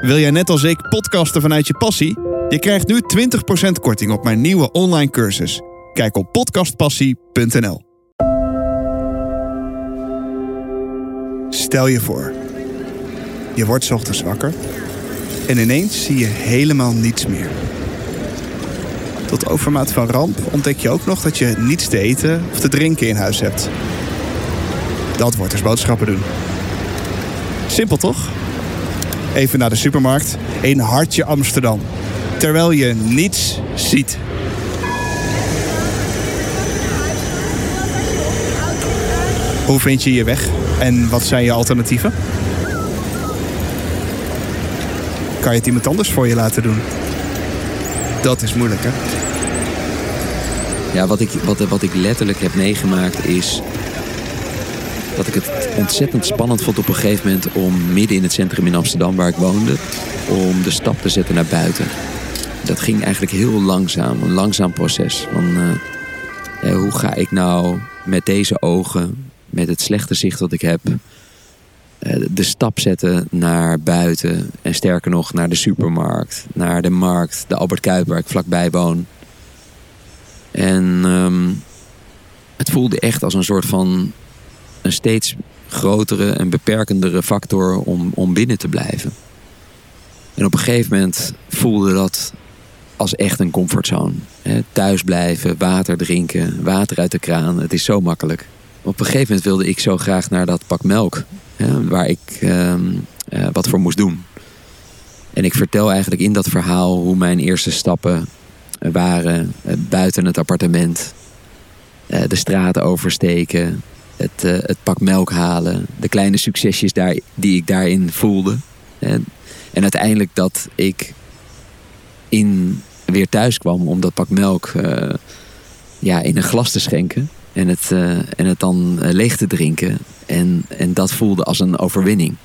Wil jij net als ik podcasten vanuit je passie? Je krijgt nu 20% korting op mijn nieuwe online cursus. Kijk op podcastpassie.nl. Stel je voor, je wordt ochtends wakker en ineens zie je helemaal niets meer. Tot overmaat van ramp ontdek je ook nog dat je niets te eten of te drinken in huis hebt. Dat wordt dus boodschappen doen. Simpel toch? Even naar de supermarkt in Hartje Amsterdam. Terwijl je niets ziet. Hoe vind je je weg en wat zijn je alternatieven? Kan je het iemand anders voor je laten doen? Dat is moeilijk, hè? Ja, wat ik, wat, wat ik letterlijk heb meegemaakt is dat ik het ontzettend spannend vond op een gegeven moment om midden in het centrum in Amsterdam waar ik woonde, om de stap te zetten naar buiten. Dat ging eigenlijk heel langzaam, een langzaam proces. Van, eh, hoe ga ik nou met deze ogen, met het slechte zicht dat ik heb, eh, de stap zetten naar buiten. En sterker nog, naar de supermarkt, naar de markt, de Albert Kuip waar ik vlakbij woon. En ehm, het voelde echt als een soort van een steeds grotere en beperkendere factor om, om binnen te blijven. En op een gegeven moment voelde dat als echt een comfortzone. thuis blijven, water drinken, water uit de kraan. Het is zo makkelijk. Op een gegeven moment wilde ik zo graag naar dat pak melk. waar ik ehm, eh, wat voor moest doen. En ik vertel eigenlijk in dat verhaal hoe mijn eerste stappen waren eh, buiten het appartement. Eh, de straat oversteken, het, uh, het pak melk halen, de kleine succesjes daar, die ik daarin voelde. En, en uiteindelijk dat ik in, weer thuis kwam om dat pak melk uh, ja, in een glas te schenken. En het, uh, en het dan leeg te drinken. En, en dat voelde als een overwinning.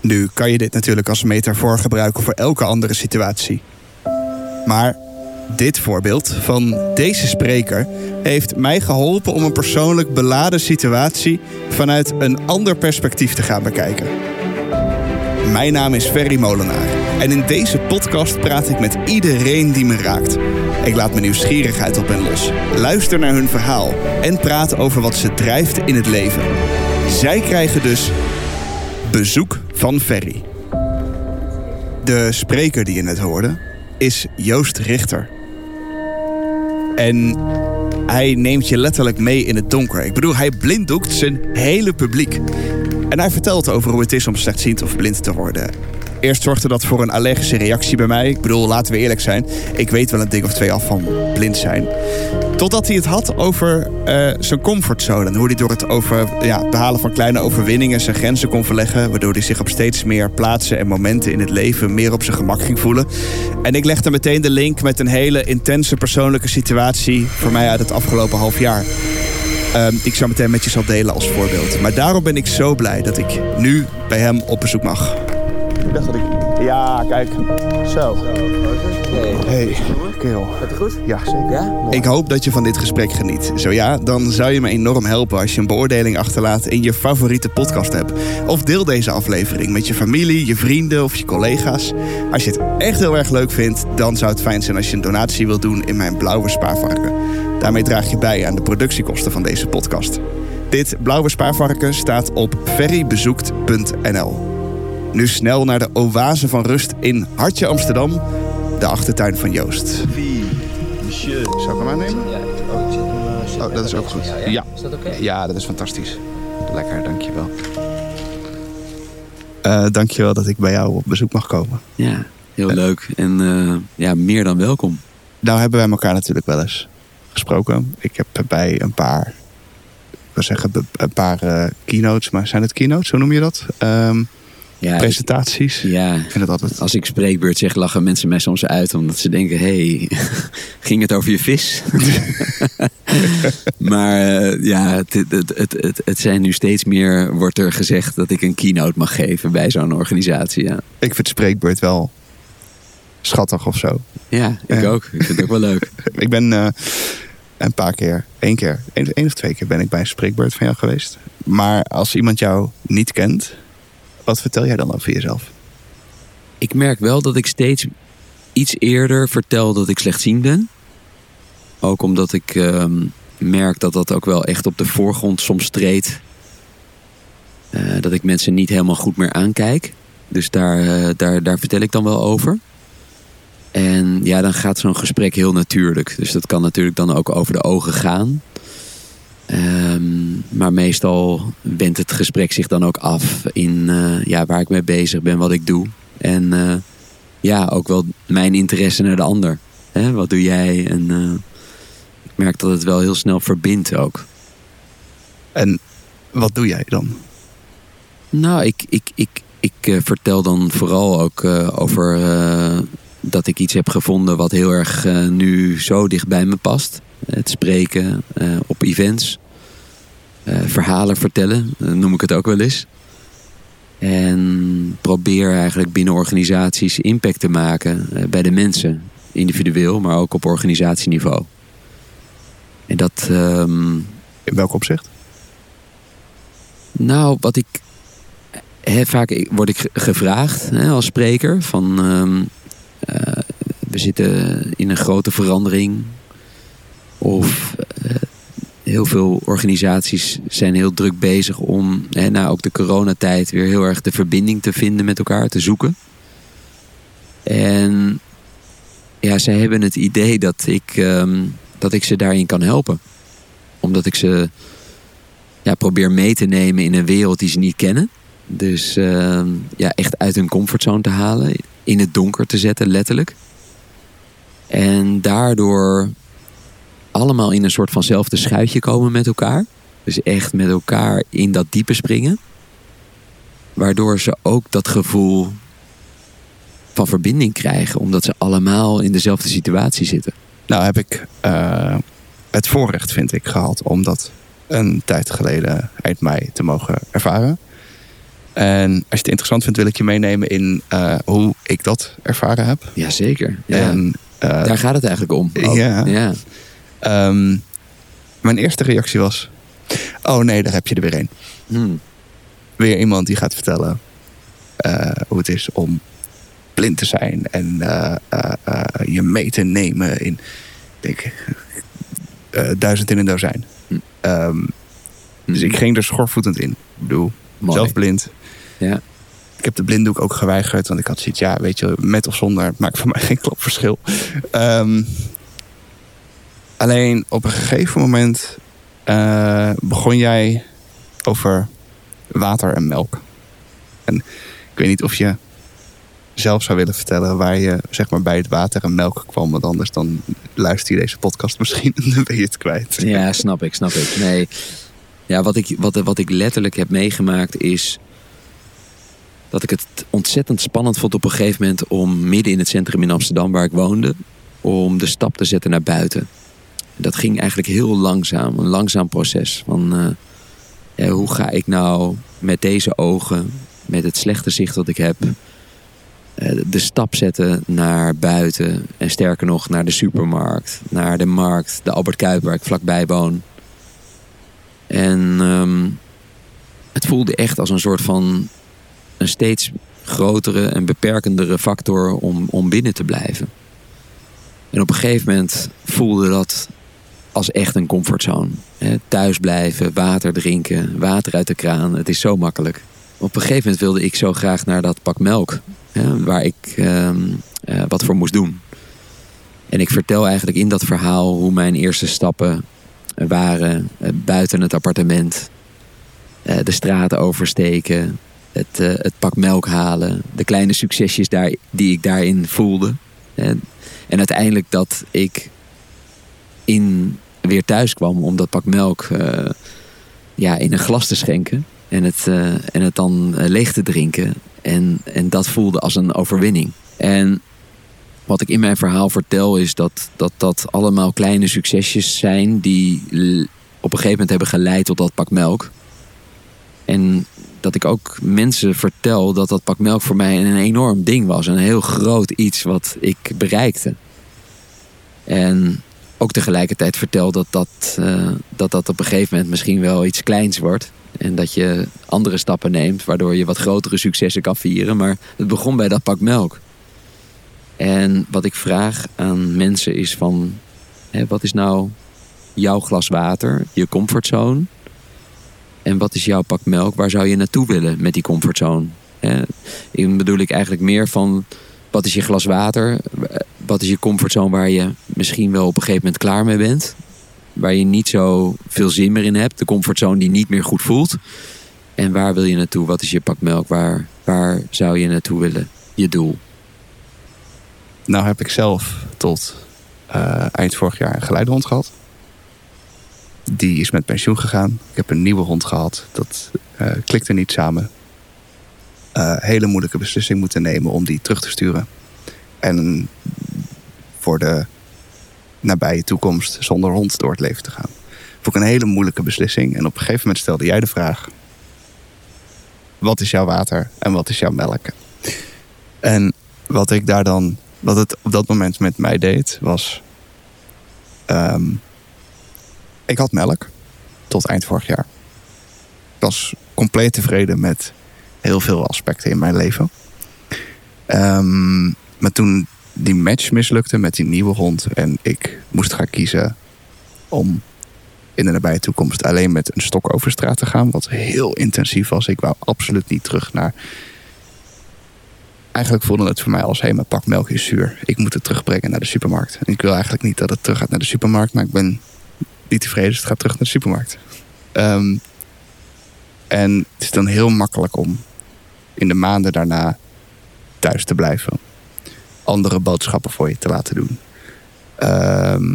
Nu kan je dit natuurlijk als metafoor gebruiken voor elke andere situatie. Maar dit voorbeeld van deze spreker heeft mij geholpen om een persoonlijk beladen situatie vanuit een ander perspectief te gaan bekijken. Mijn naam is Ferry Molenaar en in deze podcast praat ik met iedereen die me raakt. Ik laat mijn nieuwsgierigheid op hen los, luister naar hun verhaal en praat over wat ze drijft in het leven. Zij krijgen dus bezoek van Ferry. De spreker die je net hoorde is Joost Richter. En hij neemt je letterlijk mee in het donker. Ik bedoel, hij blinddoekt zijn hele publiek. En hij vertelt over hoe het is om slechtziend of blind te worden. Eerst zorgde dat voor een allergische reactie bij mij. Ik bedoel, laten we eerlijk zijn. Ik weet wel een ding of twee af van blind zijn. Totdat hij het had over uh, zijn comfortzone. En hoe hij door het over, ja, behalen van kleine overwinningen zijn grenzen kon verleggen. Waardoor hij zich op steeds meer plaatsen en momenten in het leven meer op zijn gemak ging voelen. En ik legde meteen de link met een hele intense persoonlijke situatie voor mij uit het afgelopen half jaar. Uh, ik zou meteen met je zal delen als voorbeeld. Maar daarom ben ik zo blij dat ik nu bij hem op bezoek mag. Ik dacht dat ik... Ja, kijk. Zo. Hey, kerel. Gaat het goed? Ja, zeker. Ja? Ik hoop dat je van dit gesprek geniet. Zo ja, dan zou je me enorm helpen als je een beoordeling achterlaat in je favoriete podcast app. Of deel deze aflevering met je familie, je vrienden of je collega's. Als je het echt heel erg leuk vindt, dan zou het fijn zijn als je een donatie wilt doen in mijn blauwe spaarvarken. Daarmee draag je bij aan de productiekosten van deze podcast. Dit blauwe spaarvarken staat op ferrybezoekt.nl. Nu snel naar de oase van rust in Hartje Amsterdam, de achtertuin van Joost. Monsieur. Zou ik hem aannemen? Ja, oh, ik zet hem, zet Oh, dat is ook goed. Ja. Is dat oké? Ja, dat is fantastisch. Lekker, dankjewel. Uh, dankjewel dat ik bij jou op bezoek mag komen. Ja, heel leuk. En uh, ja, meer dan welkom. Nou hebben wij elkaar natuurlijk wel eens gesproken. Ik heb bij een paar, ik wil zeggen, een paar uh, keynotes, maar zijn het keynotes? Hoe noem je dat? Um, ja, presentaties. Ja, ik vind het altijd. Als ik spreekbeurt zeg, lachen mensen mij soms uit omdat ze denken: hey, ging het over je vis? maar uh, ja, het, het, het, het, het zijn nu steeds meer, wordt er gezegd dat ik een keynote mag geven bij zo'n organisatie. Ja. Ik vind spreekbeurt wel schattig of zo. Ja, ik uh, ook. Ik vind het ook wel leuk. ik ben uh, een paar keer, één keer, één, één of twee keer ben ik bij een spreekbeurt van jou geweest. Maar als iemand jou niet kent, wat vertel jij dan over jezelf? Ik merk wel dat ik steeds iets eerder vertel dat ik slechtziend ben. Ook omdat ik ehm, merk dat dat ook wel echt op de voorgrond soms treedt. Eh, dat ik mensen niet helemaal goed meer aankijk. Dus daar, eh, daar, daar vertel ik dan wel over. En ja, dan gaat zo'n gesprek heel natuurlijk. Dus dat kan natuurlijk dan ook over de ogen gaan. Ehm, maar meestal wendt het gesprek zich dan ook af in eh, ja, waar ik mee bezig ben, wat ik doe. En eh, ja, ook wel mijn interesse naar de ander. Hè, wat doe jij? En eh, ik merk dat het wel heel snel verbindt ook. En wat doe jij dan? Nou, ik, ik, ik, ik vertel dan vooral ook over dat ik iets heb gevonden wat heel erg nu zo dicht bij me past. Het spreken op events, verhalen vertellen, eh, noem ik het ook wel eens. En probeer eigenlijk binnen organisaties impact te maken eh, bij de mensen, individueel, maar ook op organisatieniveau. En dat, ehm, In welk opzicht? nou, wat ik. Vaak word ik ge- gevraagd hè, als spreker van. ehm, eh, we zitten in een grote verandering. Of eh, heel veel organisaties zijn heel druk bezig om, hè, na ook de coronatijd, weer heel erg de verbinding te vinden met elkaar, te zoeken. En ja, zij hebben het idee dat ik, ehm, dat ik ze daarin kan helpen. Omdat ik ze ja, probeer mee te nemen in een wereld die ze niet kennen. Dus ehm, ja, echt uit hun comfortzone te halen. In het donker te zetten, letterlijk. En daardoor allemaal in een soort vanzelfde schuitje komen met elkaar. Dus echt met elkaar in dat diepe springen. Waardoor ze ook dat gevoel van verbinding krijgen. Omdat ze allemaal in dezelfde situatie zitten. Nou heb ik eh, het voorrecht, vind ik, gehad om dat een tijd geleden, eind mei, te mogen ervaren. En als je het interessant vindt, wil ik je meenemen in eh, hoe ik dat ervaren heb. Jazeker. Ja. En eh, Daar gaat het eigenlijk om. ja. Ehm, mijn eerste reactie was: Oh nee, daar heb je er weer een. Hmm. Weer iemand die gaat vertellen eh, hoe het is om blind te zijn en eh, eh, je mee te nemen in, denk, duizend in een dozijn. Hm. Ehm, dus ik ging er schorvoetend in. Ik bedoel, Mooi. zelf blind. Ja. Ik heb de blinddoek ook geweigerd, want ik had zoiets, ja, weet je, met of zonder, het maakt voor mij geen klop verschil. Alleen op een gegeven moment eh, begon jij over water en melk. En ik weet niet of je zelf zou willen vertellen waar je zeg maar, bij het water en melk kwam. Want anders dan luister je deze podcast misschien en dan ben je het kwijt. Ja, snap ik, snap ik. Nee. Ja, wat ik, wat, wat ik letterlijk heb meegemaakt is dat ik het ontzettend spannend vond op een gegeven moment om midden in het centrum in Amsterdam, waar ik woonde, om de stap te zetten naar buiten. Dat ging eigenlijk heel langzaam, een langzaam proces. Van eh, hoe ga ik nou met deze ogen, met het slechte zicht dat ik heb, eh, de stap zetten naar buiten. En sterker nog, naar de supermarkt, naar de markt, de Albert Kuip waar ik vlakbij woon. En ehm, het voelde echt als een soort van een steeds grotere en beperkendere factor om, om binnen te blijven. En op een gegeven moment voelde dat als echt een comfortzone. Thuis blijven, water drinken, water uit de kraan. Het is zo makkelijk. Op een gegeven moment wilde ik zo graag naar dat pak melk. Waar ik ehm, eh, wat voor moest doen. En ik vertel eigenlijk in dat verhaal hoe mijn eerste stappen waren eh, buiten het appartement. Eh, de straat oversteken. Het, het pak melk halen. De kleine succesjes daar, die ik daarin voelde. En uiteindelijk dat ik in, weer thuis kwam om dat pak melk eh, ja, in een glas te schenken. En het, eh, en het dan eh, leeg te drinken. En, en dat voelde als een overwinning. En wat ik in mijn verhaal vertel is dat dat, dat allemaal kleine succesjes zijn die op een gegeven moment hebben geleid tot dat pak melk. En dat ik ook mensen vertel dat dat pak melk voor mij een enorm ding was. Een heel groot iets wat ik bereikte. En ook tegelijkertijd vertel dat dat, eh, dat dat op een gegeven moment misschien wel iets kleins wordt. En dat je andere stappen neemt, waardoor je wat grotere successen kan vieren. Maar het begon bij dat pak melk. En wat ik vraag aan mensen is van... Hè, wat is nou jouw glas water, je comfortzone? En wat is jouw pak melk? Waar zou je naartoe willen met die comfortzone? Hè, bedoel ik eigenlijk meer van... Wat is je glas water? Wat is je comfortzone waar je misschien wel op een gegeven moment klaar mee bent? Waar je niet zo veel zin meer in hebt. De comfortzone die niet meer goed voelt. En waar wil je naartoe? Wat is je pak melk? Waar, waar zou je naartoe willen? Je doel. Nou heb ik zelf tot eh, eind vorig jaar een geleidehond gehad. Die is met pensioen gegaan. Ik heb een nieuwe hond gehad. Dat eh, klikte niet samen. Eh, hele moeilijke beslissing moeten nemen om die terug te sturen. En voor de nabije toekomst zonder hond door het leven te gaan. Vond een hele moeilijke beslissing. En op een gegeven moment stelde jij de vraag: wat is jouw water en wat is jouw melk? En wat ik daar dan, wat het op dat moment met mij deed, was. ehm, ik had melk tot eind vorig jaar. Ik was compleet tevreden met heel veel aspecten in mijn leven. Ehm, maar toen die match mislukte met die nieuwe hond en ik moest gaan kiezen om in de nabije toekomst alleen met een stok over straat te gaan, wat heel intensief was. Ik wou absoluut niet terug naar. Eigenlijk voelde het voor mij als: hé, mijn pak melk is zuur. Ik moet het terugbrengen naar de supermarkt. En ik wil eigenlijk niet dat het terug gaat naar de supermarkt, maar ik ben niet tevreden, dus het gaat terug naar de supermarkt. Ehm, en het is dan heel makkelijk om in de maanden daarna thuis te blijven. Andere boodschappen voor je te laten doen. Ehm,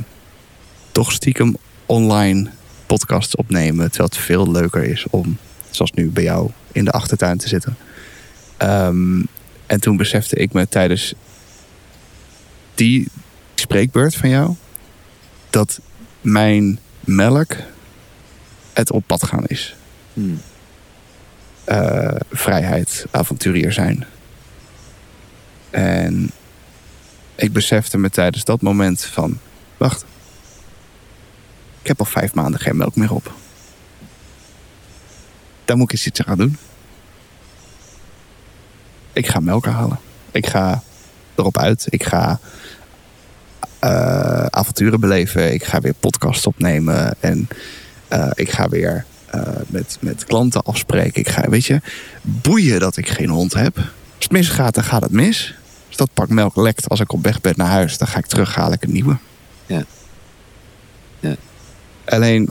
toch stiekem online podcasts opnemen. Terwijl het veel leuker is om, zoals nu bij jou, in de achtertuin te zitten. Ehm, en toen besefte ik me tijdens die spreekbeurt van jou... dat mijn melk het op pad gaan is. Hmm. Eh, vrijheid, avonturier zijn. En ik besefte me tijdens dat moment van... Wacht. Ik heb al vijf maanden geen melk meer op. Daar moet ik eens iets aan gaan doen. Ik ga melk halen. Ik ga erop uit. Ik ga eh, avonturen beleven. Ik ga weer podcasts opnemen. En eh, ik ga weer eh, met, met klanten afspreken. Ik ga, weet je, boeien dat ik geen hond heb. Als het misgaat, dan gaat het mis. Dat pak melk lekt als ik op weg ben naar huis, dan ga ik terug, haal ik een nieuwe. Ja. Ja. Alleen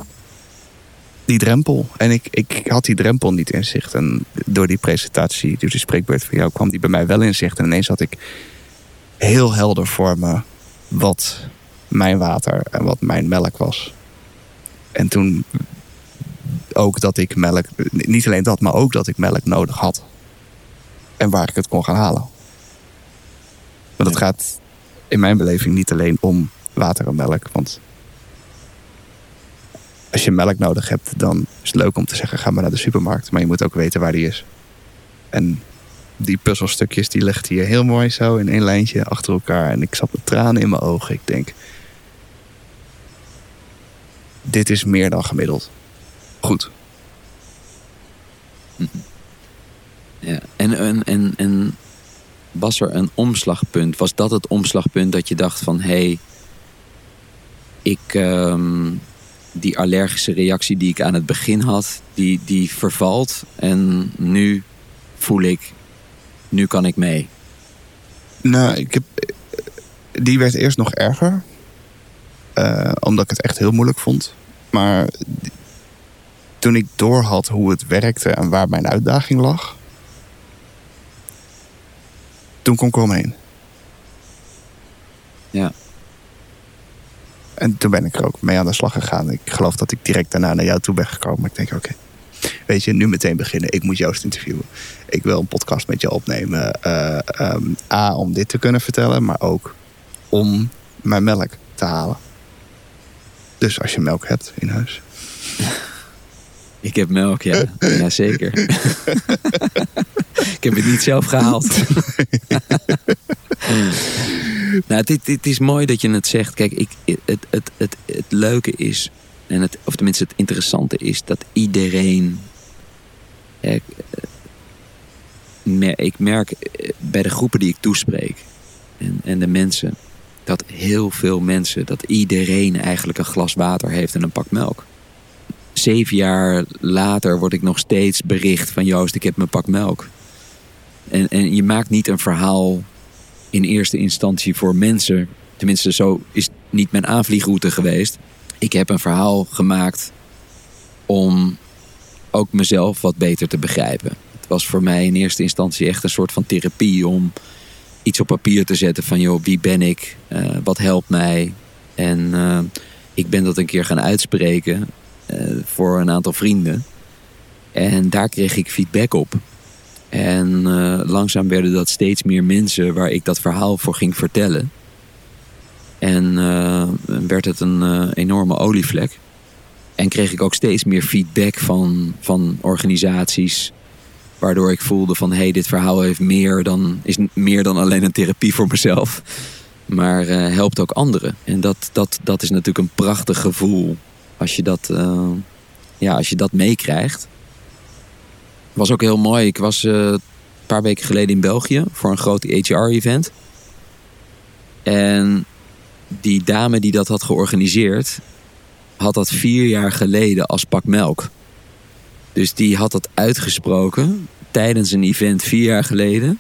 die drempel. En ik, ik had die drempel niet in zicht. En door die presentatie, door die spreekbeurt van jou, kwam die bij mij wel in zicht. En ineens had ik heel helder voor me wat mijn water en wat mijn melk was. En toen ook dat ik melk, niet alleen dat, maar ook dat ik melk nodig had. En waar ik het kon gaan halen. Maar dat gaat in mijn beleving niet alleen om water en melk. Want als je melk nodig hebt, dan is het leuk om te zeggen: ga maar naar de supermarkt. Maar je moet ook weten waar die is. En die puzzelstukjes die legt hier heel mooi zo in één lijntje achter elkaar. En ik zat met tranen in mijn ogen. Ik denk: dit is meer dan gemiddeld. Goed. Ja. En, en, en, en was er een omslagpunt? Was dat het omslagpunt dat je dacht van... hé, hey, ik, ehm, die allergische reactie die ik aan het begin had... Die, die vervalt en nu voel ik... nu kan ik mee. Nou, ik heb, die werd eerst nog erger. Eh, omdat ik het echt heel moeilijk vond. Maar toen ik doorhad hoe het werkte en waar mijn uitdaging lag. Toen kon ik eromheen. Ja. En toen ben ik er ook mee aan de slag gegaan. Ik geloof dat ik direct daarna naar jou toe ben gekomen. Maar ik denk, oké, weet je, nu meteen beginnen. Ik moet Joost interviewen. Ik wil een podcast met je opnemen. Eh, ehm, A, om dit te kunnen vertellen, maar ook om mijn melk te halen. Dus als je melk hebt in huis. Ik heb melk, ja. ja zeker. ik heb het niet zelf gehaald. Nou, het, het is mooi dat je het zegt. Kijk, ik, het, het, het, het leuke is, en het, of tenminste het interessante is, dat iedereen. eh, ik merk eh, bij de groepen die ik toespreek en, en de mensen, dat heel veel mensen, dat iedereen eigenlijk een glas water heeft en een pak melk. Zeven jaar later word ik nog steeds bericht van Joost, ik heb mijn pak melk. En, en je maakt niet een verhaal in eerste instantie voor mensen. Tenminste, zo is niet mijn aanvliegroute geweest. Ik heb een verhaal gemaakt om ook mezelf wat beter te begrijpen. Het was voor mij in eerste instantie echt een soort van therapie om iets op papier te zetten van joh, wie ben ik? Eh, wat helpt mij? En eh, ik ben dat een keer gaan uitspreken voor een aantal vrienden. En daar kreeg ik feedback op. En eh, langzaam werden dat steeds meer mensen waar ik dat verhaal voor ging vertellen. En eh, werd het een eh, enorme olievlek. En kreeg ik ook steeds meer feedback van, van organisaties. Waardoor ik voelde van hé, hey, dit verhaal heeft meer dan, is meer dan alleen een therapie voor mezelf. Maar eh, helpt ook anderen. En dat, dat, dat is natuurlijk een prachtig gevoel. Als je dat, eh, ja, als je dat meekrijgt. Was ook heel mooi. Ik was eh, een paar weken geleden in België voor een groot HR-event. En die dame die dat had georganiseerd, had dat vier jaar geleden als pak melk. Dus die had dat uitgesproken tijdens een event vier jaar geleden.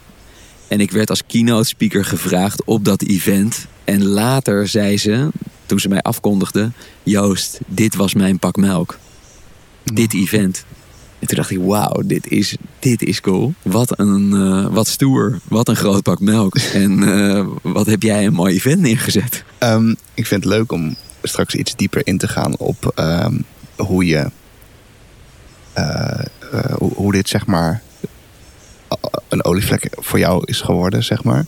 En ik werd als keynote speaker gevraagd op dat event. En later zei ze, toen ze mij afkondigde: Joost, dit was mijn pak melk. Dit event. En toen dacht ik, wauw, dit is, dit is cool. Wat een, eh, wat stoer. Wat een groot pak melk. En eh, wat heb jij een mooi event neergezet. Ehm, ik vind het leuk om straks iets dieper in te gaan op ehm, hoe je. eh, hoe, hoe dit zeg maar. een olievlek voor jou is geworden, zeg maar.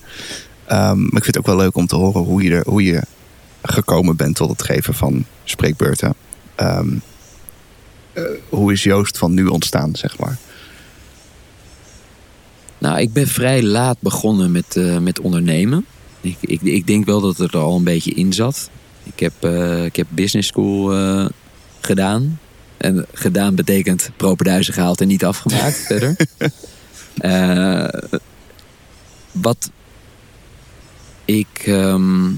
Ehm, maar ik vind het ook wel leuk om te horen hoe je, er, hoe je gekomen bent tot het geven van spreekbeurten. Ehm, eh, hoe is Joost van nu ontstaan, zeg maar? Nou, ik ben vrij laat begonnen met, eh, met ondernemen. Ik, ik, ik denk wel dat het er al een beetje in zat. Ik heb, eh, ik heb business school gedaan. En gedaan betekent propenduizen gehaald en niet afgemaakt verder. Wat ik ehm,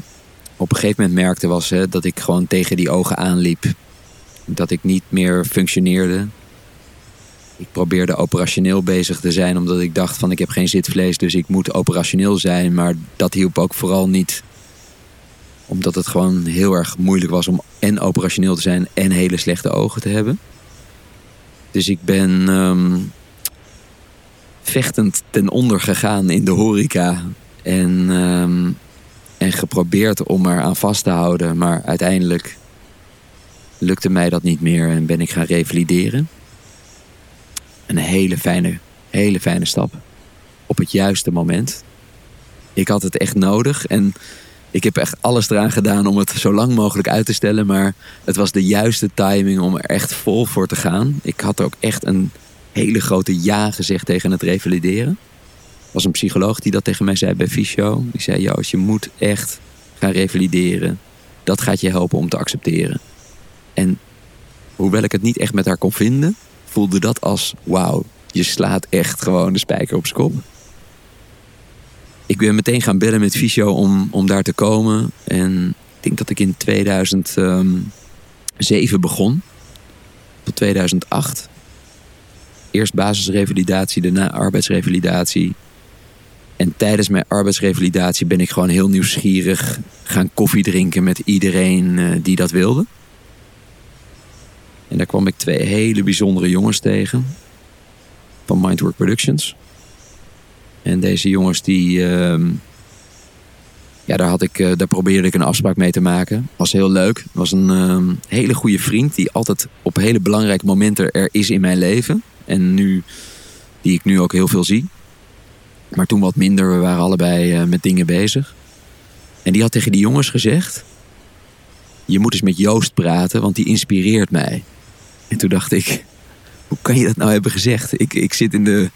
op een gegeven moment merkte was hè, dat ik gewoon tegen die ogen aanliep. Dat ik niet meer functioneerde. Ik probeerde operationeel bezig te zijn omdat ik dacht van ik heb geen zitvlees, dus ik moet operationeel zijn. Maar dat hielp ook vooral niet. Omdat het gewoon heel erg moeilijk was om en operationeel te zijn en hele slechte ogen te hebben. Dus ik ben ehm, vechtend ten onder gegaan in de horeca. En, ehm, en geprobeerd om er aan vast te houden. Maar uiteindelijk lukte mij dat niet meer en ben ik gaan revalideren. Een hele fijne, hele fijne stap. Op het juiste moment. Ik had het echt nodig en ik heb echt alles eraan gedaan om het zo lang mogelijk uit te stellen. Maar het was de juiste timing om er echt vol voor te gaan. Ik had ook echt een hele grote ja gezegd tegen het revalideren. Was een psycholoog die dat tegen mij zei bij Fysio. Die zei, Joost, je moet echt gaan revalideren. Dat gaat je helpen om te accepteren. En hoewel ik het niet echt met haar kon vinden, voelde dat als: wauw, je slaat echt gewoon de spijker op zijn kop. Ik ben meteen gaan bellen met Fysio om, om daar te komen. En ik denk dat ik in 2007 begon. Tot 2008. Eerst basisrevalidatie, daarna arbeidsrevalidatie. En tijdens mijn arbeidsrevalidatie ben ik gewoon heel nieuwsgierig gaan koffie drinken met iedereen eh, die dat wilde. En daar kwam ik twee hele bijzondere jongens tegen. Van Mindwork Productions. En deze jongens die... ehm, ja, daar, had ik, eh, daar probeerde ik een afspraak mee te maken. Was heel leuk. Was een ehm, hele goede vriend die altijd op hele belangrijke momenten er is in mijn leven. En nu, die ik nu ook heel veel zie. Maar toen wat minder. We waren allebei eh, met dingen bezig. En die had tegen die jongens gezegd: Je moet eens met Joost praten, want die inspireert mij. En toen dacht ik: Hoe kan je dat nou hebben gezegd? Ik, ik zit in de,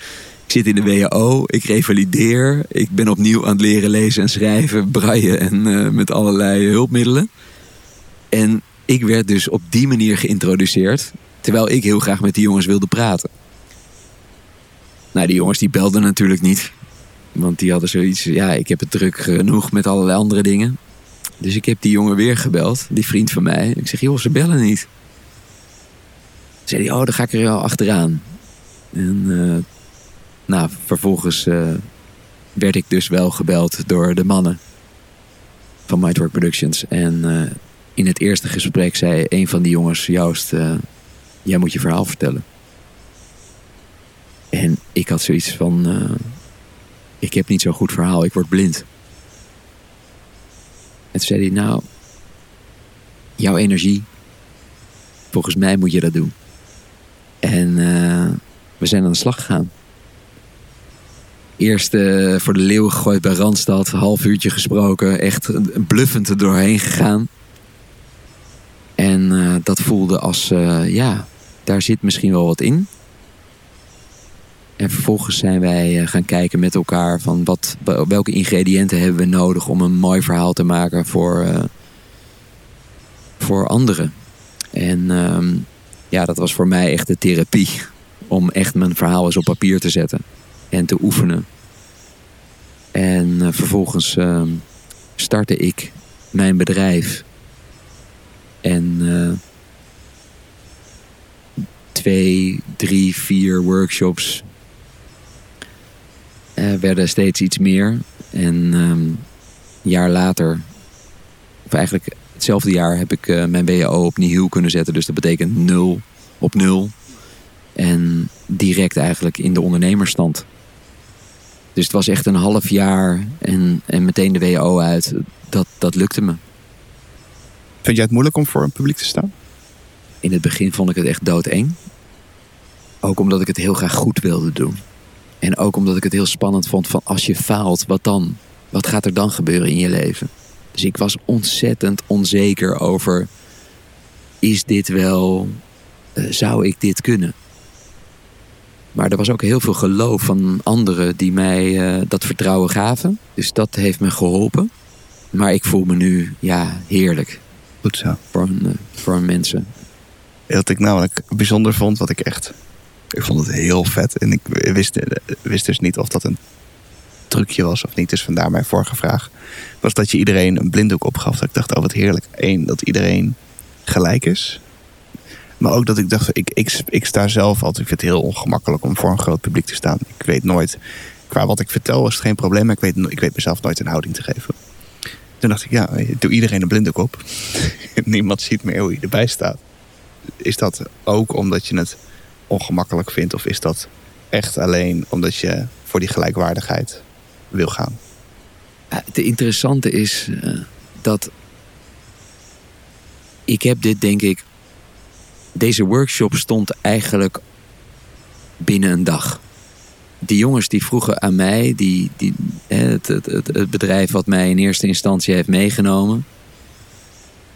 Ik zit in de WHO, ik revalideer. Ik ben opnieuw aan het leren lezen en schrijven, braille en eh, met allerlei hulpmiddelen. En ik werd dus op die manier geïntroduceerd. Terwijl ik heel graag met die jongens wilde praten. Nou, die jongens die belden natuurlijk niet. Want die hadden zoiets, ja, ik heb het druk genoeg met allerlei andere dingen. Dus ik heb die jongen weer gebeld, die vriend van mij. Ik zeg, joh, ze bellen niet. Zei hij, oh, dan ga ik er wel achteraan. En uh, nou, vervolgens uh, werd ik dus wel gebeld door de mannen van Mightwork Productions. En uh, in het eerste gesprek zei een van die jongens, Joost, jij moet je verhaal vertellen. En ik had zoiets van, ik heb niet zo'n goed verhaal, ik word blind. En toen zei hij, nou, jouw energie, volgens mij moet je dat doen. En uh, we zijn aan de slag gegaan. Eerst uh, voor de leeuw gegooid bij Randstad, half uurtje gesproken, echt bluffend er doorheen gegaan. En uh, dat voelde als, ja, daar zit misschien wel wat in. En vervolgens zijn wij gaan kijken met elkaar van wat, welke ingrediënten hebben we nodig om een mooi verhaal te maken voor, uh, voor anderen. En uh, ja, dat was voor mij echt de therapie. Om echt mijn verhaal eens op papier te zetten en te oefenen. En uh, vervolgens uh, startte ik mijn bedrijf. En twee, drie, vier workshops werden steeds iets meer. En um, een jaar later, of eigenlijk hetzelfde jaar heb ik uh, mijn BAO op nieuw kunnen zetten. Dus dat betekent nul op nul. En direct eigenlijk in de ondernemerstand. Dus het was echt een half jaar en, en meteen de WO uit. Dat, dat lukte me. Vind jij het moeilijk om voor een publiek te staan? In het begin vond ik het echt doodeng. Ook omdat ik het heel graag goed wilde doen. En ook omdat ik het heel spannend vond van als je faalt, wat dan? Wat gaat er dan gebeuren in je leven? Dus ik was ontzettend onzeker over: is dit wel, uh, zou ik dit kunnen? Maar er was ook heel veel geloof van anderen die mij uh, dat vertrouwen gaven. Dus dat heeft me geholpen. Maar ik voel me nu, ja, heerlijk. Goed zo. Voor, een, uh, voor mensen. Wat ik namelijk bijzonder vond, wat ik echt. Ik vond het heel vet. En ik wist, wist dus niet of dat een trucje was of niet. Dus vandaar mijn vorige vraag. Was dat je iedereen een blinddoek opgaf. Dat ik dacht, oh wat heerlijk. Eén, dat iedereen gelijk is. Maar ook dat ik dacht, ik, ik, ik sta zelf altijd. Ik vind het heel ongemakkelijk om voor een groot publiek te staan. Ik weet nooit, qua wat ik vertel is het geen probleem. Maar ik weet, ik weet mezelf nooit een houding te geven. Toen dacht ik, ja, doe iedereen een blinddoek op. Niemand ziet meer hoe je erbij staat. Is dat ook omdat je het ongemakkelijk vindt? Of is dat echt alleen omdat je voor die gelijkwaardigheid wil gaan? Het interessante is uh, dat ik heb dit denk ik. Deze workshop stond eigenlijk binnen een dag. Die jongens die vroegen aan mij, die, die, het, het, het bedrijf wat mij in eerste instantie heeft meegenomen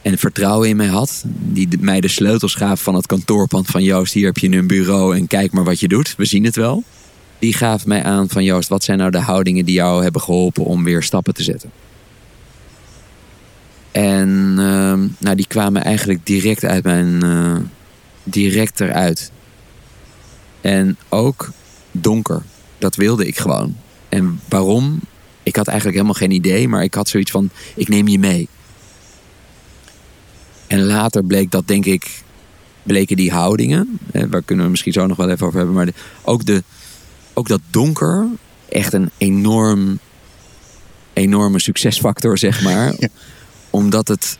en vertrouwen in mij had. Die mij de sleutels gaf van het kantoorpand van Joost, hier heb je een bureau en kijk maar wat je doet. We zien het wel. Die gaf mij aan van Joost, wat zijn nou de houdingen die jou hebben geholpen om weer stappen te zetten? En uh, nou, die kwamen eigenlijk direct uit mijn. Uh, direct eruit. En ook donker. Dat wilde ik gewoon. En waarom? Ik had eigenlijk helemaal geen idee, maar ik had zoiets van: ik neem je mee. En later bleek dat, denk ik, bleken die houdingen. Hè, waar kunnen we misschien zo nog wel even over hebben. Maar de, ook, de, ook dat donker echt een enorm, enorme succesfactor, zeg maar. Ja. Omdat het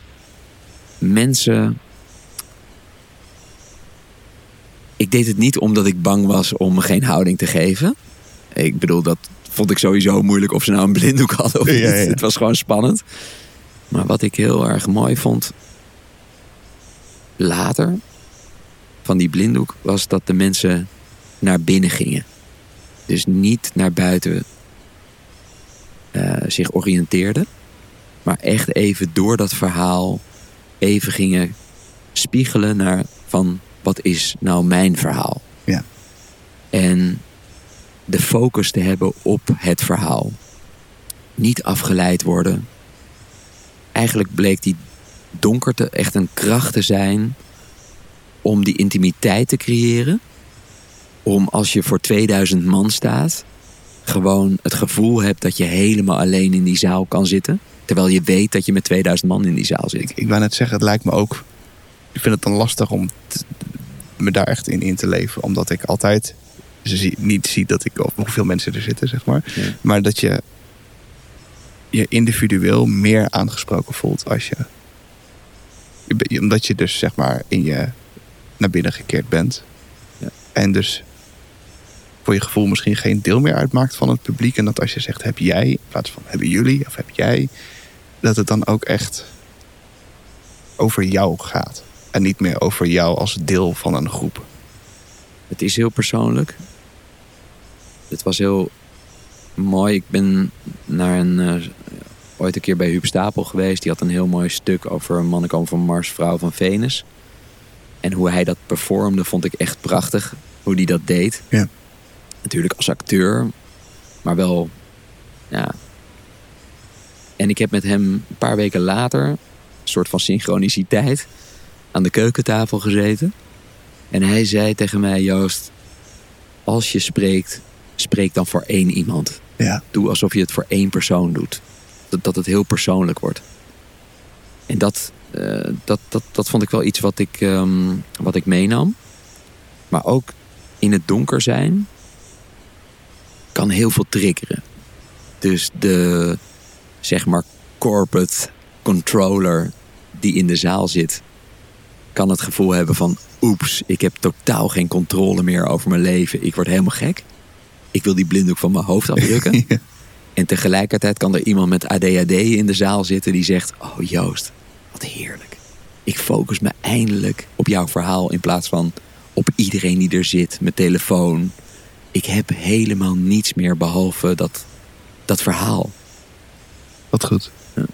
mensen. Ik deed het niet omdat ik bang was om geen houding te geven. Ik bedoel, dat vond ik sowieso moeilijk of ze nou een blinddoek hadden of niet. Ja, ja. Het was gewoon spannend. Maar wat ik heel erg mooi vond, later van die blinddoek was dat de mensen naar binnen gingen. Dus niet naar buiten uh, zich oriënteerden, maar echt even door dat verhaal even gingen spiegelen naar van wat is nou mijn verhaal. Ja. En de focus te hebben op het verhaal. Niet afgeleid worden. Eigenlijk bleek die donkerte echt een kracht te zijn om die intimiteit te creëren. Om als je voor 2000 man staat, gewoon het gevoel hebt dat je helemaal alleen in die zaal kan zitten. Terwijl je weet dat je met 2000 man in die zaal zit. Ik wou net zeggen, het lijkt me ook... Ik vind het dan lastig om me daar echt in in te leven. Omdat ik altijd zie- niet zie dat ik, of hoeveel mensen er zitten, zeg maar. Ja. Maar dat je je individueel meer aangesproken voelt als je... Omdat je dus, zeg maar, in je naar binnen gekeerd bent. Ja. En dus voor je gevoel misschien geen deel meer uitmaakt van het publiek. En dat als je zegt, heb jij, in plaats van hebben jullie of heb jij... Dat het dan ook echt over jou gaat. En niet meer over jou als deel van een groep. Het is heel persoonlijk. Het was heel mooi. Ik ben naar een, eh, ooit een keer bij Huub Stapel geweest. Die had een heel mooi stuk over een mannen komen van Mars, vrouw van Venus. En hoe hij dat performde vond ik echt prachtig. Hoe hij dat deed. Ja. Natuurlijk als acteur. Maar wel, ja. En ik heb met hem een paar weken later, een soort van synchroniciteit, aan de keukentafel gezeten. En hij zei tegen mij, Joost, als je spreekt, spreek dan voor één iemand. Ja. Doe alsof je het voor één persoon doet. Dat, het heel persoonlijk wordt. En dat, eh, dat, dat, dat vond ik wel iets wat ik, ehm, wat ik meenam. Maar ook in het donker zijn kan heel veel triggeren. Dus de, zeg maar, corporate controller die in de zaal zit, kan het gevoel hebben van... oeps, ik heb totaal geen controle meer over mijn leven. Ik word helemaal gek. Ik wil die blinddoek van mijn hoofd afdrukken. Ja. En tegelijkertijd kan er iemand met ADHD in de zaal zitten die zegt... Oh Joost, wat heerlijk. Ik focus me eindelijk op jouw verhaal in plaats van op iedereen die er zit met telefoon. Ik heb helemaal niets meer behalve dat, dat verhaal. Wat goed. Ja.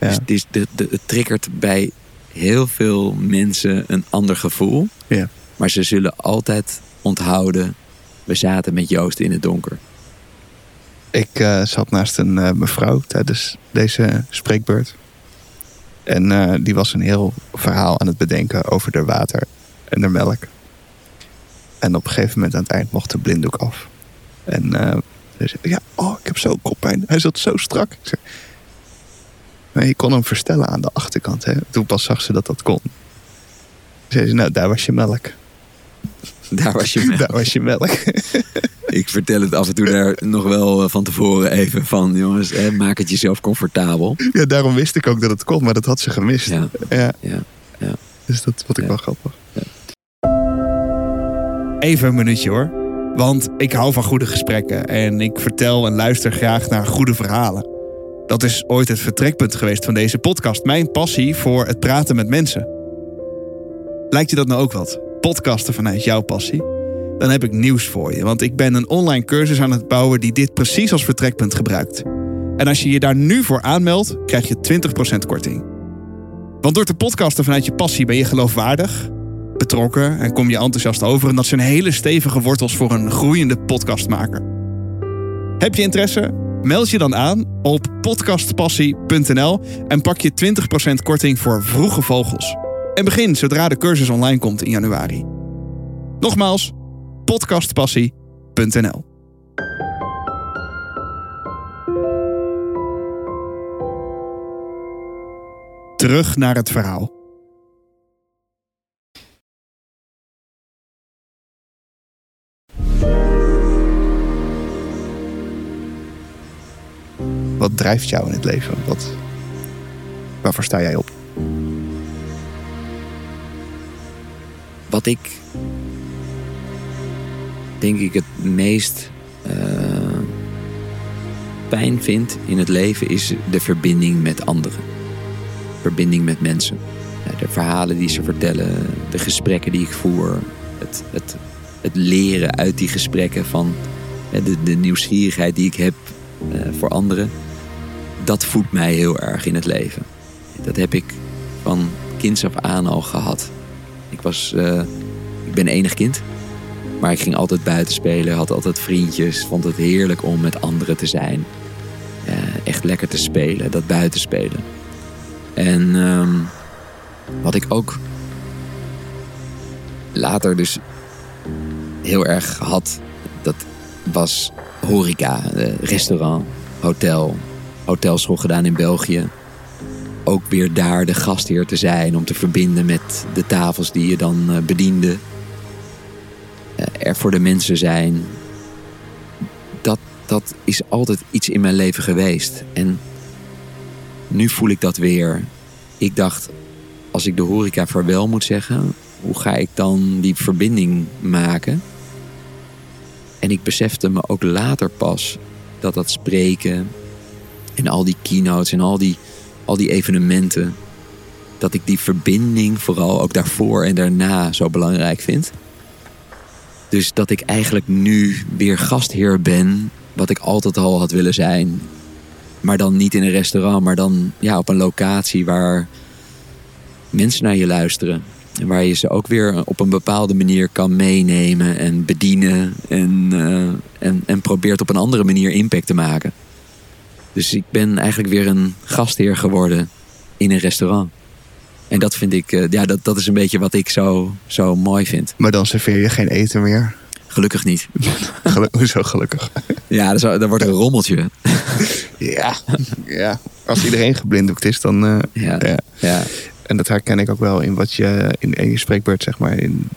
Ja. Dus het, is de, de, het triggert bij heel veel mensen een ander gevoel. Ja. Maar ze zullen altijd onthouden... we zaten met Joost in het donker. Ik eh, zat naast een eh, mevrouw tijdens deze spreekbeurt. En eh, die was een heel verhaal aan het bedenken over de water en de melk. En op een gegeven moment aan het eind mocht de blinddoek af. En ze zei, ja, oh, ik heb zo koppijn. Hij zat zo strak. Ik zei, maar je kon hem verstellen aan de achterkant. Hè? Toen pas zag ze dat dat kon. Zei ze, nou, daar was je melk. Daar was je mee. Daar was je melk. Ik vertel het af en toe daar nog wel eh, van tevoren even van... jongens, hè, maak het jezelf comfortabel. ja, daarom wist ik ook dat het kon, maar dat had ze gemist. Ja, Ja, ja. dus dat vond ik Ja. wel grappig. Even een minuutje hoor. Want ik hou van goede gesprekken en ik vertel en luister graag naar goede verhalen. Dat is ooit het vertrekpunt geweest van deze podcast. Mijn passie voor het praten met mensen. Lijkt je dat nou ook wat? Podcasten vanuit jouw passie? Dan heb ik nieuws voor je, want ik ben een online cursus aan het bouwen die dit precies als vertrekpunt gebruikt. En als je je daar nu voor aanmeldt, krijg je 20% korting. Want door te podcasten vanuit je passie ben je geloofwaardig, betrokken en kom je enthousiast over. En dat zijn hele stevige wortels voor een groeiende podcastmaker. Heb je interesse? Meld je dan aan op podcastpassie.nl en pak je 20% korting voor vroege vogels. En begin zodra de cursus online komt in januari. Nogmaals, podcastpassie.nl. Terug naar het verhaal. Wat drijft jou in het leven? Wat, waarvoor sta jij op? Wat ik denk ik het meest eh, pijn vind in het leven is de verbinding met anderen. Verbinding met mensen. De verhalen die ze vertellen, de gesprekken die ik voer, het, het, het leren uit die gesprekken van de, de nieuwsgierigheid die ik heb eh, voor anderen. Dat voedt mij heel erg in het leven. Dat heb ik van kinds af aan al gehad. Ik was, eh, ik ben enig kind. Maar ik ging altijd buiten spelen, had altijd vriendjes. Vond het heerlijk om met anderen te zijn. Eh, echt lekker te spelen, dat buiten spelen. En ehm, wat ik ook later dus heel erg had, dat was horeca, eh, restaurant, hotel, hotelschool gedaan in België. Ook weer daar de gastheer te zijn om te verbinden met de tafels die je dan eh, bediende. Eh, er voor de mensen zijn. Dat, dat is altijd iets in mijn leven geweest. En nu voel ik dat weer. Ik dacht, als ik de horeca vaarwel moet zeggen, hoe ga ik dan die verbinding maken? En ik besefte me ook later pas dat dat spreken en al die keynotes en al die, al die evenementen, dat ik die verbinding vooral ook daarvoor en daarna zo belangrijk vind. Dus dat ik eigenlijk nu weer gastheer ben, wat ik altijd al had willen zijn. Maar dan niet in een restaurant, maar dan ja, op een locatie waar mensen naar je luisteren. En waar je ze ook weer op een bepaalde manier kan meenemen en bedienen. En, uh, en, en probeert op een andere manier impact te maken. Dus ik ben eigenlijk weer een gastheer geworden in een restaurant. En dat vind ik, uh, ja, dat, dat is een beetje wat ik zo, zo mooi vind. Maar dan serveer je geen eten meer? Gelukkig niet. Hoezo gelukkig? Ja, dan, wordt er een rommeltje. ja, ja, als iedereen geblinddoekt is, dan. Uh, ja, ja. ja. En dat herken ik ook wel in wat je in, in je spreekbeurt, zeg maar. In,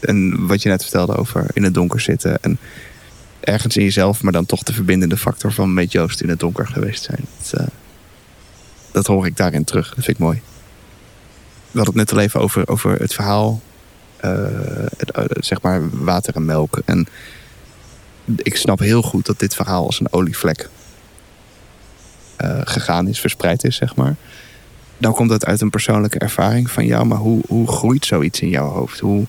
en wat je net vertelde over in het donker zitten. En ergens in jezelf, maar dan toch de verbindende factor van met Joost in het donker geweest zijn. Dat, uh, dat hoor ik daarin terug. Dat vind ik mooi. We hadden het net al even over, over het verhaal. Uh, het, uh, zeg maar water en melk. En ik snap heel goed dat dit verhaal als een olievlek gegaan is, verspreid is, zeg maar dan komt dat uit een persoonlijke ervaring van jou. Maar hoe, hoe groeit zoiets in jouw hoofd? Hoe,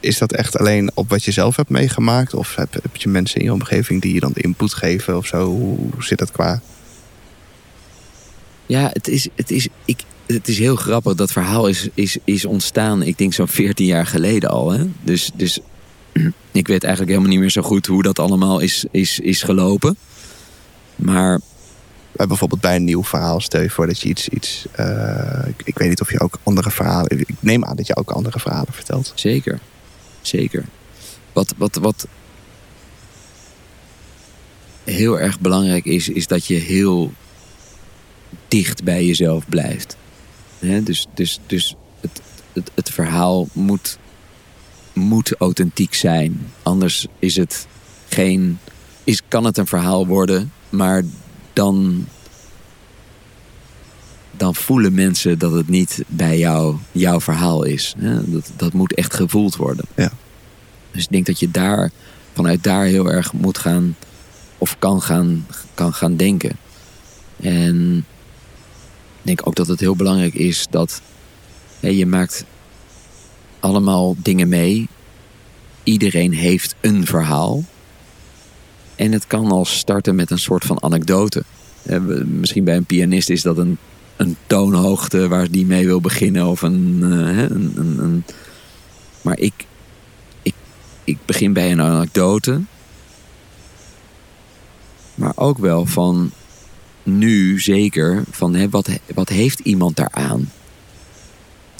is dat echt alleen op wat je zelf hebt meegemaakt? Of heb, heb je mensen in je omgeving die je dan input geven of zo? Hoe, zit dat qua? Ja, het is, het is, ik, het is heel grappig. Dat verhaal is, is, is ontstaan, ik denk zo'n 14 jaar geleden al. Hè? Dus, dus ik weet eigenlijk helemaal niet meer zo goed hoe dat allemaal is, is, is gelopen. Maar bijvoorbeeld bij een nieuw verhaal, stel je voor dat je iets. iets uh, ik, ik, weet niet of je ook andere verhalen. Ik neem aan dat je ook andere verhalen vertelt. Zeker, zeker. Wat, wat, wat heel erg belangrijk is, is dat je heel dicht bij jezelf blijft. He, dus dus, dus het, het, het verhaal moet, moet authentiek zijn. Anders is het geen. Is, kan het een verhaal worden, maar dan, dan voelen mensen dat het niet bij jou, jouw verhaal is. Dat, dat moet echt gevoeld worden. Ja. Dus ik denk dat je daar vanuit daar heel erg moet gaan of kan gaan, kan gaan denken. En ik denk ook dat het heel belangrijk is dat je maakt allemaal dingen mee. Iedereen heeft een verhaal. En het kan al starten met een soort van anekdote. Eh, misschien bij een pianist is dat een, een toonhoogte waar die mee wil beginnen. Of een, uh, een, een, een, Maar ik, ik, ik begin bij een anekdote. Maar ook wel van nu zeker van hè, wat, wat heeft iemand daaraan?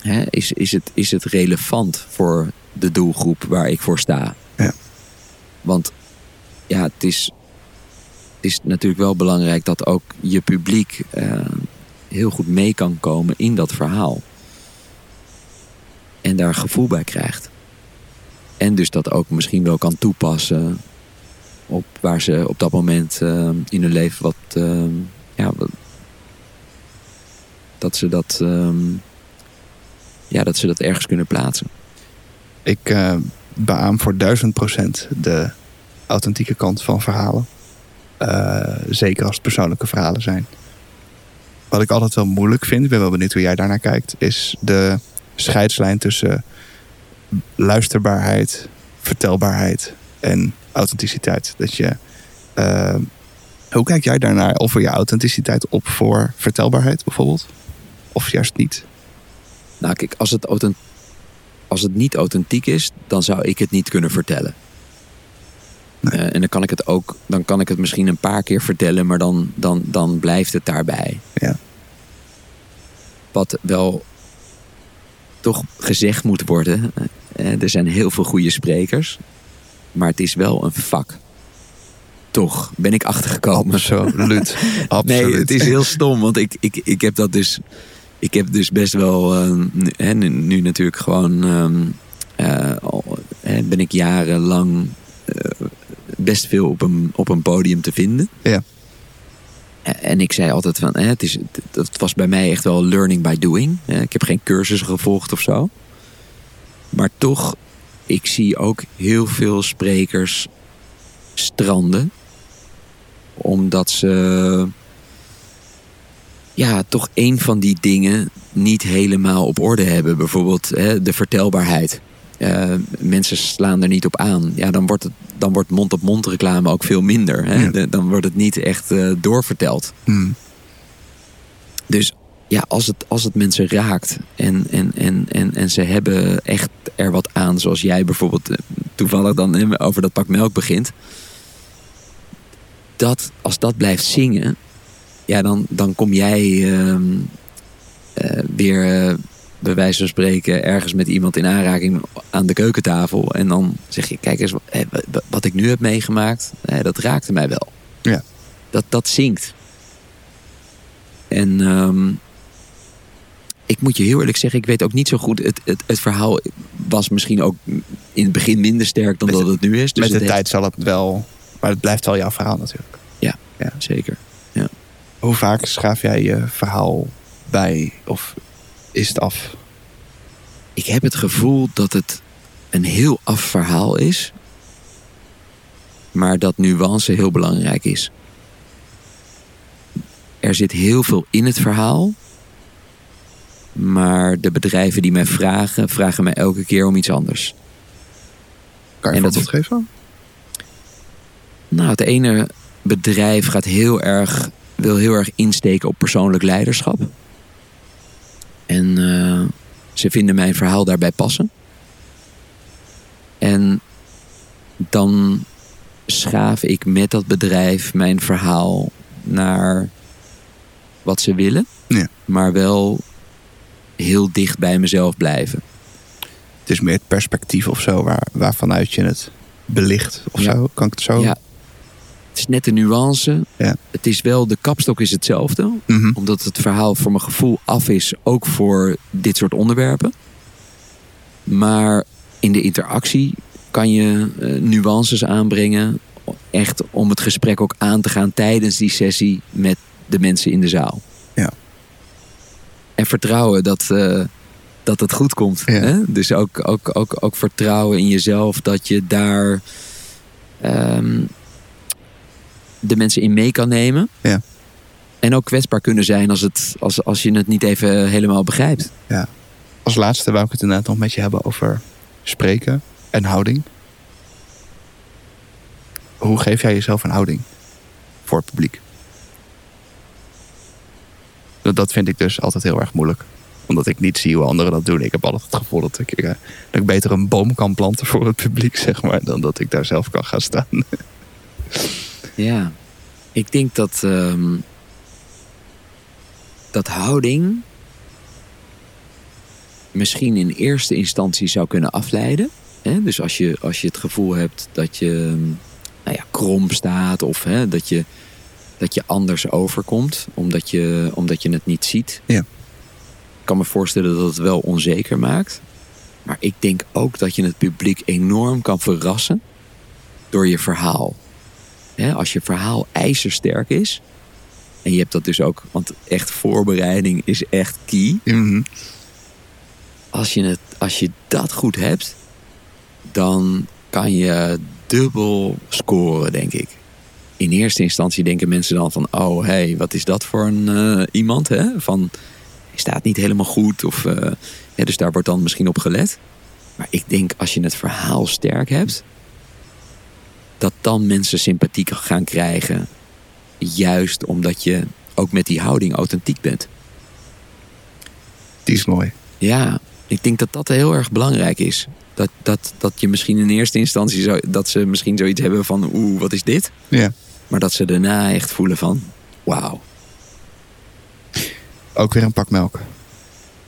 Hè, is, is, het, is het relevant voor de doelgroep waar ik voor sta? Ja. Want ja, het is, het is natuurlijk wel belangrijk dat ook je publiek uh, heel goed mee kan komen in dat verhaal. En daar gevoel bij krijgt. En dus dat ook misschien wel kan toepassen op waar ze op dat moment uh, in hun leven wat. Uh, ja, dat ze dat. Um, ja, dat ze dat ergens kunnen plaatsen. Ik beaam voor duizend procent de authentieke kant van verhalen. Uh, zeker als het persoonlijke verhalen zijn. Wat ik altijd wel moeilijk vind, ik ben wel benieuwd hoe jij daarnaar kijkt, is de scheidslijn tussen luisterbaarheid, vertelbaarheid en authenticiteit. Dat je, uh, hoe kijk jij daarnaar? Offer je authenticiteit op voor vertelbaarheid bijvoorbeeld? Of juist niet? Nou, kijk, als het als het niet authentiek is, dan zou ik het niet kunnen vertellen. Nee. Eh, en dan kan ik het ook, dan kan ik het misschien een paar keer vertellen, maar dan, dan, dan blijft het daarbij. Ja. Wat wel toch gezegd moet worden. eh, er zijn heel veel goede sprekers, maar het is wel een vak. Toch ben ik achtergekomen. Absoluut. Absoluut. Nee, het is heel stom, want ik, ik, ik heb dat dus. Ik heb dus best wel. eh, nu, nu, nu natuurlijk gewoon. ehm, eh, ben ik jarenlang. Best veel op een, op een podium te vinden. Ja. En ik zei altijd van. Het, is, het- dat was bij mij echt wel learning by doing. Ik heb geen cursussen gevolgd of zo. Maar toch, ik zie ook heel veel sprekers stranden omdat ze ja, toch een van die dingen niet helemaal op orde hebben. Bijvoorbeeld hè, de vertelbaarheid. Eh, mensen slaan er niet op aan. Ja, dan wordt, het, dan wordt mond-op-mond reclame ook veel minder. Hè? Ja. Dan wordt het niet echt eh, doorverteld. Hmm. Dus ja, als het, als het mensen raakt en, en, en, en, en ze hebben echt er wat aan, zoals jij bijvoorbeeld eh, toevallig dan over dat pak melk begint. Dat, als dat blijft zingen, ja, dan, dan kom jij ehm, eh, weer bij wijze van spreken ergens met iemand in aanraking aan de keukentafel. En dan zeg je, kijk eens, wa- wa- wat ik nu heb meegemaakt, dat raakte mij wel. Ja. Dat, dat zingt. En ehm, ik moet je heel eerlijk zeggen, ik weet ook niet zo goed. Het, het, het verhaal was misschien ook in het begin minder sterk dan Met dat het nu is. Dus Met de heeft- tijd zal het wel... Maar het blijft wel jouw verhaal natuurlijk. Zeker. Hoe vaak schaaf jij je verhaal bij? Of is het af? Ik heb het gevoel dat het een heel af verhaal is. Maar dat nuance heel belangrijk is. Er zit heel veel in het verhaal. Maar de bedrijven die mij vragen, vragen mij elke keer om iets anders. Kan je En dat- voorbeeld geven? Nou, het ene bedrijf gaat heel erg, wil heel erg insteken op persoonlijk leiderschap. En eh, ze vinden mijn verhaal daarbij passen. En dan schaaf ik met dat bedrijf mijn verhaal naar wat ze willen. Ja. Maar wel heel dicht bij mezelf blijven. Het is meer het perspectief of zo waar, waarvanuit je het belicht of Ja. zo. Kan ik het zo? Ja. Is net de nuance. Ja. Het is wel, de kapstok is hetzelfde. Mhm. Omdat het verhaal voor mijn gevoel af is, ook voor dit soort onderwerpen. Maar in de interactie kan je eh, nuances aanbrengen. Echt om het gesprek ook aan te gaan tijdens die sessie met de mensen in de zaal. Ja. En vertrouwen dat, eh, dat het goed komt. Ja. Hè? Dus ook, ook, ook, ook vertrouwen in jezelf dat je daar ehm, de mensen in mee kan nemen. Ja. En ook kwetsbaar kunnen zijn als, het, als, als je het niet even helemaal begrijpt. Als laatste wou ik het inderdaad nog met je hebben over spreken en houding. Hoe geef jij jezelf een houding voor het publiek? Dat, dat vind ik dus altijd heel erg moeilijk. Omdat ik niet zie hoe anderen dat doen. Ik heb altijd het gevoel dat ik, eh, dat ik beter een boom kan planten voor het publiek, zeg maar, dan dat ik daar zelf kan gaan staan. Ja, ik denk dat, ehm, dat houding misschien in eerste instantie zou kunnen afleiden. Hè? Dus als je, als je het gevoel hebt dat je ehm, nou ja, krom staat of hè, dat, je, dat je anders overkomt omdat je, omdat je het niet ziet. Ja. Ik kan me voorstellen dat het wel onzeker maakt. Maar ik denk ook dat je het publiek enorm kan verrassen door je verhaal. Hè, als je verhaal ijzersterk is. En je hebt dat dus ook, want echt voorbereiding is echt key. Mhm. Als je, het, als je dat goed hebt, dan kan je dubbel scoren, denk ik. In eerste instantie denken mensen dan van, oh hé, hey, wat is dat voor een eh, iemand? Hè? Van, hij staat niet helemaal goed. Of, eh, ja, dus daar wordt dan misschien op gelet. Maar ik denk als je het verhaal sterk hebt, dat dan mensen sympathie gaan krijgen. Juist omdat je ook met die houding authentiek bent. Die is mooi. Ja, ik denk dat dat heel erg belangrijk is. Dat, dat, dat je misschien in eerste instantie zo, dat ze misschien zoiets hebben van oeh, wat is dit? Ja. Maar dat ze daarna echt voelen van wauw. Ook weer een pak melk.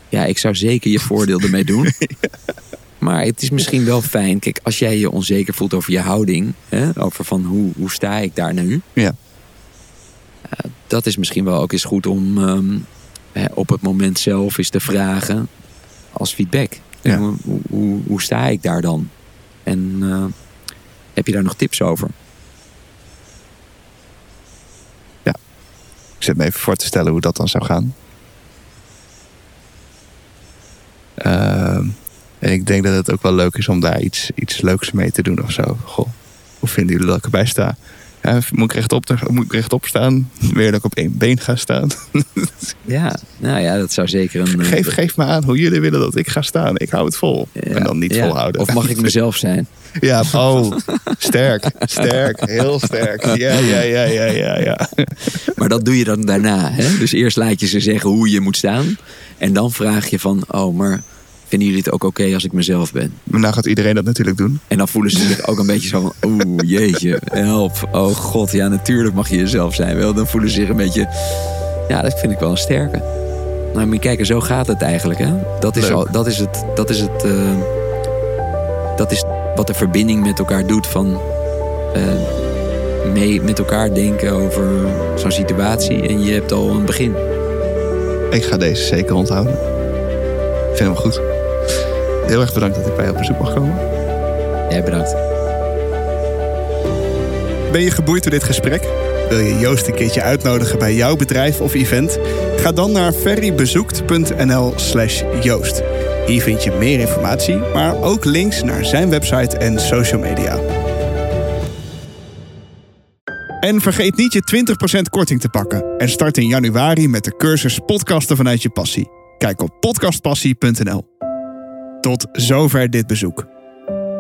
Ja, ik zou zeker je voordeel ermee doen. Maar het is misschien wel fijn. Kijk, als jij je onzeker voelt over je houding. Hè, over van hoe, hoe sta ik daar nu. Ja. Eh, dat is misschien wel ook eens goed om ehm, hè, op het moment zelf eens te vragen. Als feedback. Ja. Hoe, hoe, hoe sta ik daar dan? En eh, heb je daar nog tips over? Ik zit me even voor te stellen hoe dat dan zou gaan. Ehm, en ik denk dat het ook wel leuk is om daar iets, iets leuks mee te doen of zo. Goh, hoe vinden jullie dat ik erbij sta? Ja, moet, ik rechtop, moet ik rechtop staan? Weer dat ik op één been ga staan? Ja, nou ja, dat zou zeker een. eh, geef, geef me aan hoe jullie willen dat ik ga staan. Ik hou het vol. ja, en dan niet ja. volhouden. Of mag ik mezelf zijn? Ja, oh, sterk, sterk, heel sterk. Ja, ja, ja, ja, ja, ja. Maar dat doe je dan daarna. Hè? Dus eerst laat je ze zeggen hoe je moet staan. En dan vraag je van, oh, maar vinden jullie het ook oké als ik mezelf ben? Maar nou gaat iedereen dat natuurlijk doen. En dan voelen ze zich ook een beetje zo van, oeh, jeetje, help. Oh god, ja, natuurlijk mag je jezelf zijn. Wel, dan voelen ze zich een beetje, ja, dat vind ik wel een sterke. Nou, maar kijk, zo gaat het eigenlijk, hè? Dat is, Leuk. al, dat is het, dat is het, eh, dat is wat de verbinding met elkaar doet van eh, mee met elkaar denken over zo'n situatie. En je hebt al een begin. Ik ga deze zeker onthouden. Ik vind hem goed. Heel erg bedankt dat ik bij je op bezoek mag komen. Jij bedankt. Ben je geboeid door dit gesprek? Wil je Joost een keertje uitnodigen bij jouw bedrijf of event? Ga dan naar ferrybezoekt.nl slash Joost. Hier vind je meer informatie, maar ook links naar zijn website en social media. En vergeet niet je 20% korting te pakken. En start in januari met de cursus Podcasten vanuit je passie. Kijk op podcastpassie.nl. Tot zover dit bezoek.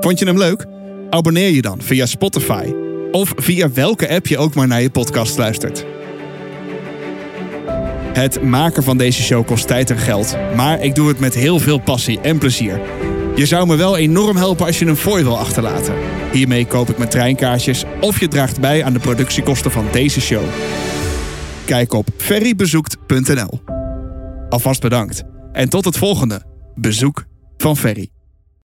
Vond je hem leuk? Abonneer je dan via Spotify of via welke app je ook maar naar je podcast luistert. Het maken van deze show kost tijd en geld, maar ik doe het met heel veel passie en plezier. Je zou me wel enorm helpen als je een fooi wil achterlaten. Hiermee koop ik mijn treinkaartjes of je draagt bij aan de productiekosten van deze show. Kijk op ferrybezoekt.nl. Alvast bedankt en tot het volgende bezoek van Ferry.